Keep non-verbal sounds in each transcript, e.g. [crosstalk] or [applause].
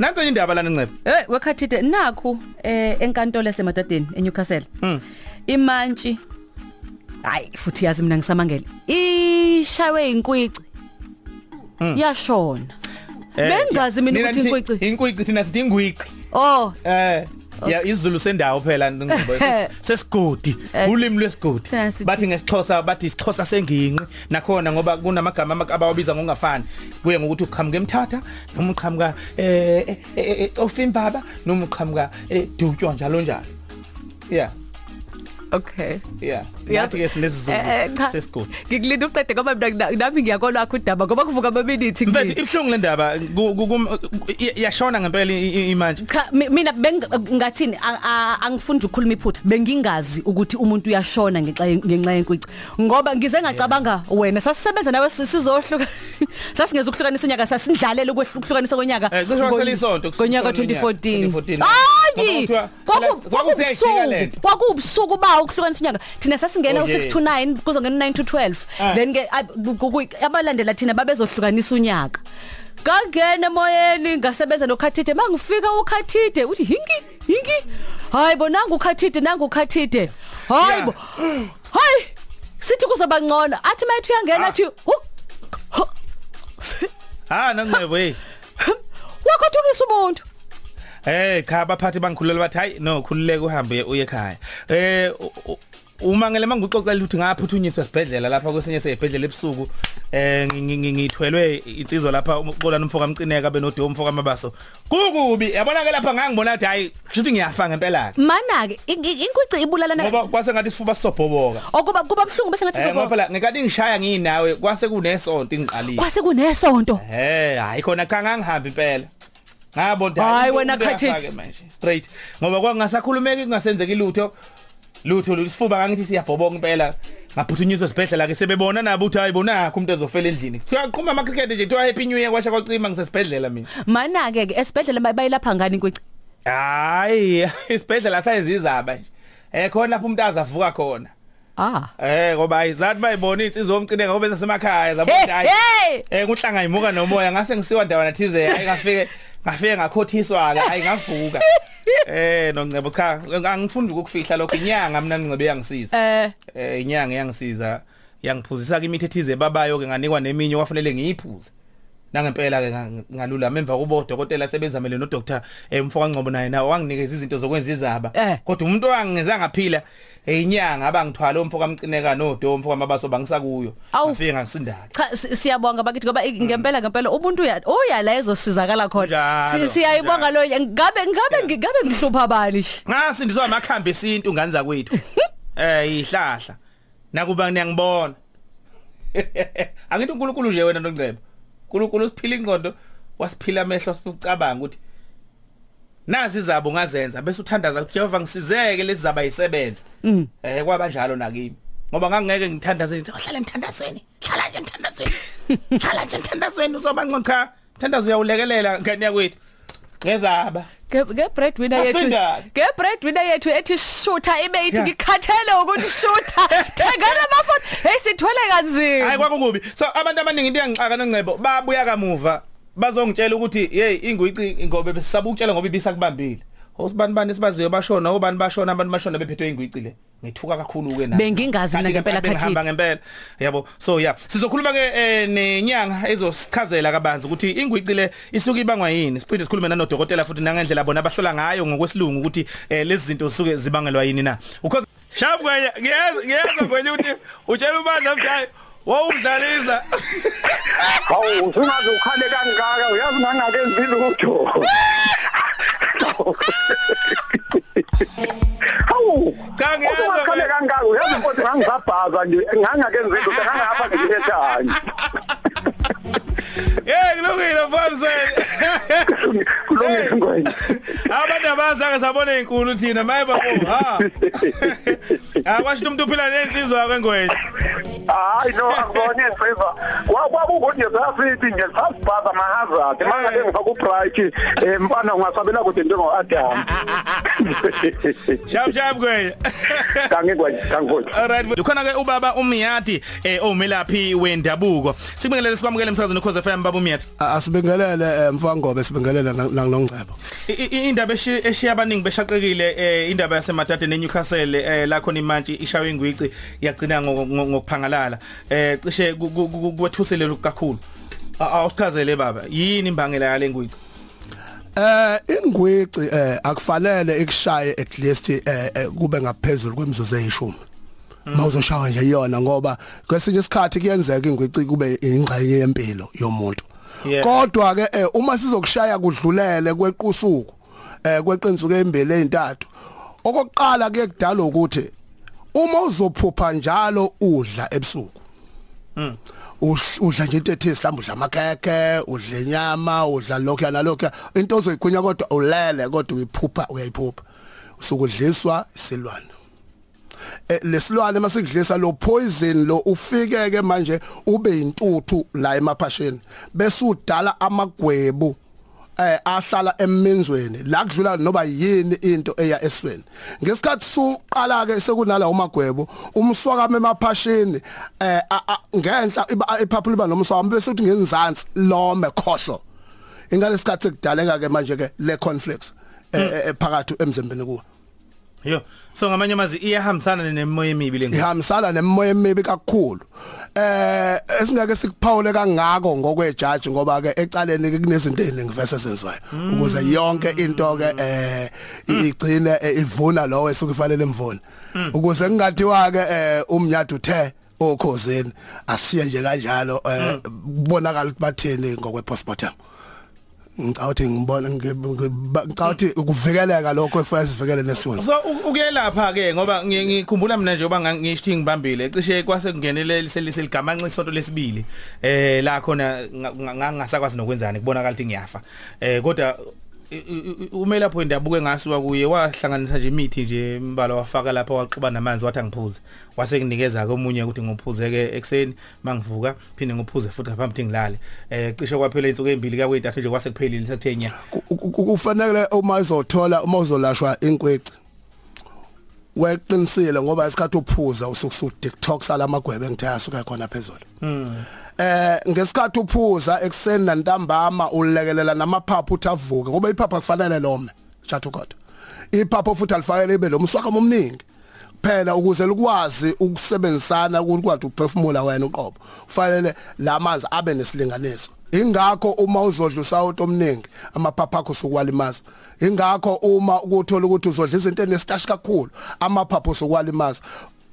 nansi indaba lana ncebe hey wakhathide nakhu eh enkantolo yasemadadeni eNewcastle. Mm. imantshi hayi futhi yazi mina ngisamangele ishaywe inkwici yashona. Bengazi mina ukuthi inkwici inkwici thina sithi ingwici oh. Eh. Ya izulu sendawo phela ngicebo [laughs] sesigodi Eh, ulimi lwesigodi. thina sithi- bathi ngesixhosa bathi isixhosa senginqi nakhona ngoba kunamagama amaka- abawabiza ngokungafani. Kuye ngokuthi uqhamuka emthatha noma uqhamuka eh eh, eh ofimbaba noma uqhamuka edutywa njalo njalo. Yeah okay. Yeah. Yazi- nathi ke Eh, sinesizulu eh, cha. sesigodi ngikulinda uqede ngoba mina ngina- nami ngiyakholwa akho udaba ngoba kuvuka amaminithi mfethu ngini ibhlungu lendaba ku- ku- kum- i- yashona ngempela i- i- imanje. Cha mi- mina beng- ngathini? A- a- angifuni nje ukukhuluma iphutha. Bengingazi ukuthi umuntu uyashona ngenxa ye- ngenxa yenkwici ngoba ngize ngacabanga wena sasisebenza nawe si- sizohluka [laughs] sasingeza ukuhlukanisa unyaka sasindlalela ukuhlukanisa konyaka Eh, cishe kwasela isonto konyaka kusukela 2014 2014. hayi! Ngoba kuthiwa- kwaku- phela- kwakuseyajika le nto. kwakubusuku kwakubusuku bawo ukuhlukanisa unyaka thina sasingena Oh, u6 yeah. to 9 kuzongena 9 to 12 Ah. then ke ab- ku- ku- abalandela thina babezohlukanisa unyaka. Kangena emoyeni ngasebenza nokhathide. Mangifika ukhathide uthi hingi hingi. Hayi bo nangu ukhathide nangu ukhathide. Hayi Yeah. bo hayi sithi kuzoba ngcono. Athi mayithu uyangena Ah. athi hu hu- ha nancebo hey. [laughs] Wakhothukisa umuntu. Eh cha abaphathi bangikhulela bathi hayi no khululeke uhambe uye ekhaya. Eh uma ngele manguxoxela ukuthi ngaphuthunyiswa esibhedlela lapha kwesinye sezibhedlela ebusuku eh ngi- ngi- ngithwelwe insizwa lapha uqolana umfoka amcineka benodo umfoka amabaso. Kukubi yabona ke lapha ngangibona ukuthi hayi kushuthi ngiyafa ngempela ke. mana ke in- in- inkwici ibulalana Ngoba kwase ngathi sifuba sobhoboka. okuba kuba bhlungu bese ngathi Eh ngoba phela ngekade ngishaya nginawe kwase kunesonto ingiqalile. kwase kunesonto Eh hayi khona cha ngangihambi impela. Ngabona Hayi, umuntu wena khathini. uyafaka manje straight. Ngoba kwangasakhulumeki kungasenzeki lutho. Lutho lisifuba ngangithi siyabhobonga impela. Ngaphuthunyiswa sibhedlela ke sebebona nabo ukuthi hayi bona umuntu ezofela endlini. Kuthiwa qhuma ama cricket nje kuthiwa happy new year kwasha kwacima ngisesibhedlela mina. Mana ke ke esibhedlela bay- bayilapha ngani inkwici hayi [laughs] isibhedlela sayizizaba nje. Eh khona lapho umuntu azavuka khona. Ah. Eh ngoba ayizathi bayibona insizwa omcineka ngoba sesemakhaya zabona Hey, ukuthi hayi hey! eh kuhlanga imuka nomoya ngase ngisiwa ndawana thize hayi ngafike ngafike ngakhothiswa ke hayi ngavuka. [laughs] Eh noncebo cha angifuni ukufihla lokho inyanga mina ncebe yangisiza eh. Eh inyanga yangisiza yangiphuzisa ke imithi ethize babayo ke nganikwa neminye wafanele ngiyiphuze. Nangempela ke nga- ngalulama emva kubo odokotela sebenzamele no doctor emfoka ngcobo naye nawe wanginikeza izinto zokwenza izaba. Eh. kodwa umuntu owangeza ngaphila inyanga abangithwala umfoka amcineka no do umfoka mabaso bangisakuyo. Awu. ngafike ngasinda cha si- siyabonga bakithi ngoba ngempela ngempela ubuntu uya uyala ezosizakala khona. Siyayibonga lo ngabe ngabe ngabe ngihlupha bani? Nje ngasindiswa amakhambi esintu ngani zakwethu [laughs] eh ihlahla. Nakuba niyangibona. [laughs] Angithi uNkulunkulu nje wena noncebo uNkulunkulu siphila ingqondo wasiphila amehlo sikucabanga ukuthi nazi izabo ngazenza bese uthandaza ukuthi Jehova ngisizeke lezi zaba yisebenza eh kwabanjalo nakimi. Ngoba ngangeke ngithandaze ngithi ohlala emthandazweni hlala nje emthandazweni [laughs] hlala nje emthandazweni uzoba ngcono cha. Thandazo uyawulekelela ngani yakwethu. Ngezaba. Ge ge breadwinner yethu Asinda. ge breadwinner yethu ethi shooter ibe ithi Yeah. ngikhathele ukuthi shooter [laughs] thengana amafoni. Hey sithwele hayi kanzima kwakungubi. So abantu abaningi into yangixaka noncebo babuya kamuva. Bazongitshela ukuthi hey ingwici ngobe besisaba ukutshela ngoba ibisa kubambile osibani bani sibaziyo bashona obani bashona abantu bashona bephethwe ingwici le. Ngithuka kakhulu ke na Bengingazi mina ngempela khathini. hamba ngempela. Yabo so yeah. Sizokhuluma ke eh, nenyanga ezosichazela kabanzi ukuthi ingwici le isuke ibangwa yini. Siphinde sikhulume nanodokotela futhi nangendlela bona abahlola ngayo ngokwesilungu ukuthi eh, lezi zinto zisuke zibangelwa yini na. Because shabu kwenye ngiyeza ngiyeza kwenye ukuthi utshela ubandla mjayi wawumdlalisa Hawu usungaze ukhale kangaka uyazi ngangakenzi lutho. Hawu Cha, ngiyezwa usungakhale wena. kangaka uyazi ukuthi ngangisabhaza nje ngangakenzi lutho ngangapha ngiyethanye. [laughs] hey kulungile mfamseni Kulungile ngwenya. abantu abazange sabona inkulu thina maye babo ha [laughs] akwasho umuntu uphila nensizwa kwengwenya hayi no akubona insizwa kwakukuthi zasithi nje sasibhaza mahazard manje ngifaka ubright eh mfana ungasabela kude njengo Adam [laughs] [laughs] Shap shap kwena. [laughs] kangikwe kangikwe Alright, ukhona ke ubaba uMiyati eh omelaphi wendabuko. Sibingelele sikwamukele emsakazweni ukhoze FM baba uMiyati. asibingelele mfangobe sibingelele nangongcebo I- i- Indaba eshi- eshiya abaningi beshaqekile eh indaba yaseMatata neNewcastle eh la khona imantshi ishawe ingwici yagcina ngo- ngo- ngokuphangalala. Eh cishe ku- ku- ku- kwethusele kakhulu. A- Awuchazele baba, yini imbangela yale ngwici? Eh ingwici eh akufanele ikushaye at least eh eh, kube ngaphezulu kwemizuzu eyishumi. Mawuzoshawa nje yona ngoba kwesinye isikhathi kuyenzeka ingwici kube ingxenye yempilo yomuntu. Yeah. kodwa ke eh, uma sizokushaya kudlulele kwequsuku eh kweqinsuku embili ezintathu okokuqala ke kudala ukuthi uma uzophupha njalo udla ebusuku Uhl- udla nje into ethi mhlawumbe udla amakhekhe udla inyama udla lokho yana lokho into ozoyigwinya kodwa ulele kodwa uyiphupha uyayiphupha. Usukudliswa isilwane. Eh, lesilwane masikudlisa lo poison lo ufike ke manje ube intuthu la emaphasheni. Bese udala amagwebu. Ahlala eminzweni la kudlula noba yini into eya esweni. Ngesikhathi suqala ke sekunala umagwebu umswakama emaphashini eh ngenhla iphaphu liba nomswakama bese uthi ngenzansi lome khohlo. Ingalesikhathi sekudaleka ke manje ke le conflicts eh, eh, emzimbeni kuwe. Yo, so ngamanye amazi iyahambisana nemoya emibi le ngwici. ihambisana nemoya emibi kakhulu. Eh esingeke sikuphawule kangako ngokwejaji ngoba ke ecaleni kunezinto eziningi vese senziwayo ukuze yonke into ke eh i- igcine eh, ivuna lowo esukufanele imvuna ukuze kungathiwa ke eh umnyadu uthe okhozeni ashiye nje kanjalo eh kubonakala ukuthi batheni ngokwe postmortem ngicawuthi ngibona ngicawuthi ukuvikeleka lokho ekufanele sivikele nesizwe So ukuyelapha ke ngoba ngi- ngikhumbula mina nje ngoba ngishithi ngibambile cishe kwase kungenele seligamanxa isonto lesibili eh la khona ngangasakwazi nokwenzani? Kubonakala ukuthi ngiyafa. Eh kodwa umelapho wendabuko engasiwa kuye wahlanganisa nje imithi nje imbala wafaka lapha waxuba namanzi wathi angiphuze. Wase kunikeza ke omunye ukuthi ngiphuze ke ekseni mangivuka phinde ngiphuze futhi ngaphambi ukuthi ngilale. Eh cishe kwaphela insuku ezimbili ka kwethathu nje kwase kuphelile sekuthenya ku- ku- kufanele uma izothola uma uzolashwa inkweci weqinisile ngoba isikhathi uphuza usukusu detox alamagwebe engithe asuka khona phezulu. Eh ngesikhathi uphuza ekseni nantambama ulekelela namaphaphu uthi avuke ngoba iphapha kufanele lome chathu kodwa. Iphapho futhi alifakele ibe lomswakamo omningi. Phela ukuze likwazi ukusebenzisana ukuthi kwathi uphefumula wena uqobo kufanele lamanzi abe nesilinganiso. Ingakho uma uzodla usawuto omningi amaphapha akho sokwalimaza ingakho uma ukuthola ukuthi uzodla izinto enesitashi kakhulu amaphapho sokwalimaza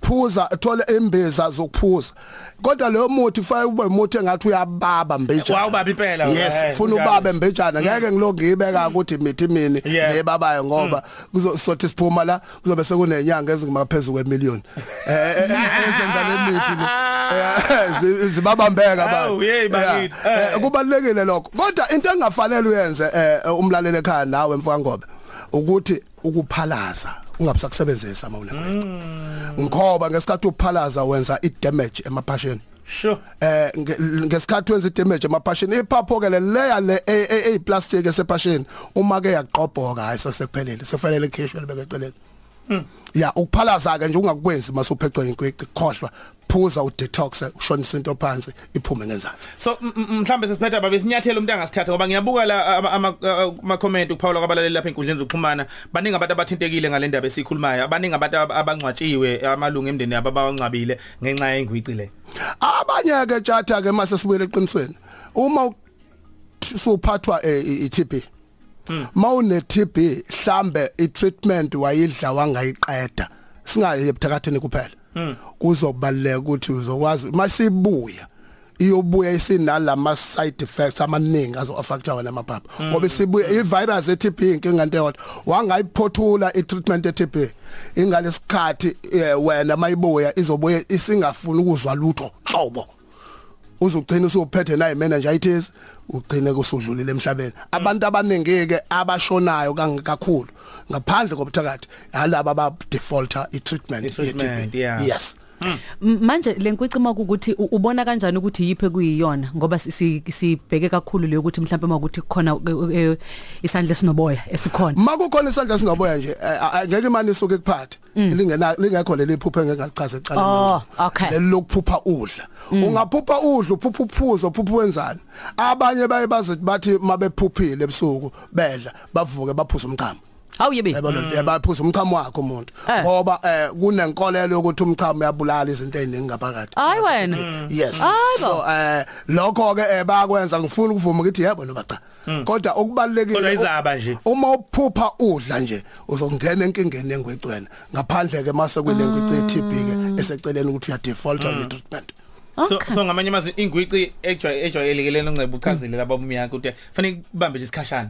phuza thola imbiza zokuphuza. Kodwa leyo muthi kufanele ube umuthi engathi uyababa mbejana Wawubaba impela, eh, yes funa kunjalo. ubaba mbejana ngeke ngiloko ngiyibeka ukuthi mithi mini Yeah. nebabayo ngoba kuzosothi siphuma la kuzobe sekunenyanga ezingaphezulu kwemillion eh eh, eh, ezenza le. [laughs] zibabambeka baba yeyi, bakithi. Eh. Eh, kubalekile lokho. Kodwa into engafanele uyenze eh, umlaleli ekhaya nawe mfaka ngobe ukuthi ukuphalaza ungabisakusebenzisa mawuna ngoba ngesikhathi uphalaza wenza i damage emaphasheni. Sure. Eh nge- ngesikhathi wenza idamage emaphashini iphapho ke le layer le ey plastic esephashini uma ke yaqobhoka hayi sekuphelele sefanele ikhishwe libeke eceleni. Ya ukuphalaza ke nje ungakwenzi masuphecwe inkweci khohlwa phuza u detox ushonisa into phansi iphume ngenzansi So m- m- mhlambe sesiphetha baba isinyathelo umuntu angasithatha ngoba ngiyabuka la ama- ama ama comment ukuphawula kwabalaleli lapha enkundleni zokuxhumana. Baningi abantu abathintekile ngale ndaba esikhulumayo abaningi abantu ab- abangcwatshiwe amalungu emndeni yabo abawangcwabile ngenxa yengwici le. Abanye ke tjatha ke mase sibuyele eqinisweni. Uma u- suphathwa eh, i- i-TB mawune TB mhlambe i-treatment wayidla wangayiqeda singaye ebuthakatheni kuphela. Kuzobaleka ukuthi uzokwazi masibuya iyobuya isinalama side effects amaningi azo affect wena amaphaphu ngoba sibuya ivirus eTB inkinga nto kodwa wangayiphothula i-treatment eTB ingalesikhathi eh, wena mayibuya izobuya isingafuni ukuzwa lutho hlobo. Uzugcina usuphethe nayi meningitis ugcine kusudlulile emhlabeni. Abantu abaningi ke abashonayo kakhulu ngaphandle kobuthakathi yalabo aba defaulter i treatment I-treatment, yeah. yes. Manje lenkwici ukuthi ubona kanjani ukuthi yiphe kuyiyona? Ngoba si- si- sibheke kakhulu leyo ukuthi mhlawumbe makuthi kukhona eh, eh, isandla sinoboya esikhona. Makukhona isandla singaboya nje eh, a- ngeke imani isuke kuphathe lingena lingekho leli phupha engingalichaza ecala Oh, okay. leli lokuphupha udla. Ungaphupha udla uphupha uphuzo uphupha wenzani abanye baye bazithi bathi mabephuphile ebusuku bedla bavuke baphuza umchamo Hawu yebe yabo lo baphuza umchamo wakhe umuntu. Eh. ngoba eh kunenkolelo yokuthi umchamo uyabulala izinto eziningi ngaphakathi. Hayi wena. Yes. Hayi bo. so eh lokho ke eh, bayakwenza ngifuna ukuvuma ukuthi yebo noma cha. Kodwa okubalekile Kodwa izaba nje. uma uphupha udla nje uzongena enkingeni engwecwena ngaphandle ke mase kwilengwici ye-TB ke eseceleni ukuthi uya default on treatment. So Okay. so ngamanye amazwi ingwici ejwayelekile nongcebo uchazile lapha bumi yakho ukuthi fanele kubambe nje isikhashana.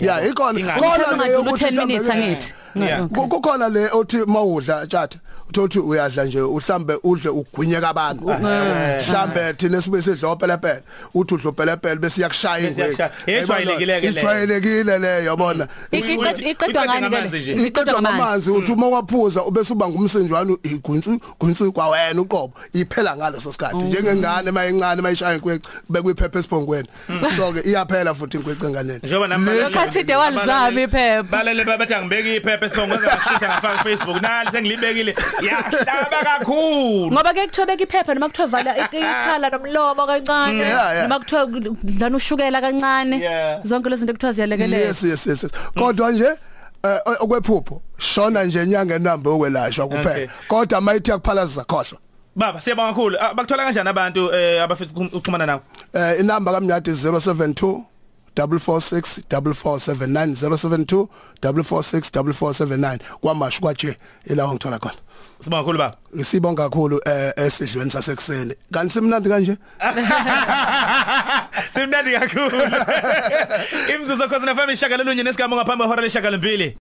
Ya ikhona. Khona leyo ukuthi 10 minutes angithi. Yeah. Kukhona le othi mawudla tjatha uthi uyadla nje uhlambe udle ugwinyeka abantu. Mhlambe thina sibe sidlopela phela uthi udlopela phela bese iyakushaya Bese iyakushaya. Ejwayelekile ke leyo. ijwayelekile le yabona? Iqedwa iqedwa ngani ke iqedwa ngamanzi. uthi uma waphuza ubese uba ngumsinjwana igwinsi gwinsi kwawena uqobo. Iphela ngaleso sikhathi. Njengengane mayincane mayishaya inkweci bekwiphepha esiphongweni so ke iyaphela futhi inkweci enganeni. Njengoba nami Lokhathi de walizama iphepha. balele bathi angibeki iphepha esibongo ngashitha ngafaka Facebook nali sengilibekile yahlaba kakhulu ngoba ke kuthobeka iphepha noma kuthiwa vala i- ikhala nomlomo kancane Yeah, yeah. noma kuthiwa dlana ushukela kancane Yeah. zonke lezi zinto kuthiwa ziyalekelela yes yes yes yes. kodwa nje eh, okwephupho shona nje inyanga enambe okwelashwa Okay. kuphela kodwa mayithi yakuphalaza zakhohlwa baba siyabonga kakhulu Ah, bakuthola kanjani abantu eh, abafisa ukuxhumana nawe eh inamba kamnyadi 072 446 4479 072 446 4479 kwamashu kwaje ilawo ngithola khona. Sibonga kakhulu baba sibonga kakhulu eh esidlweni sasekuseni. Kanti simnandi kanje? [laughs] Simnandi kakhulu. [laughs] Imzuzu khosana family shagalolunye nesigaba ngaphambi kwehora leshagalombili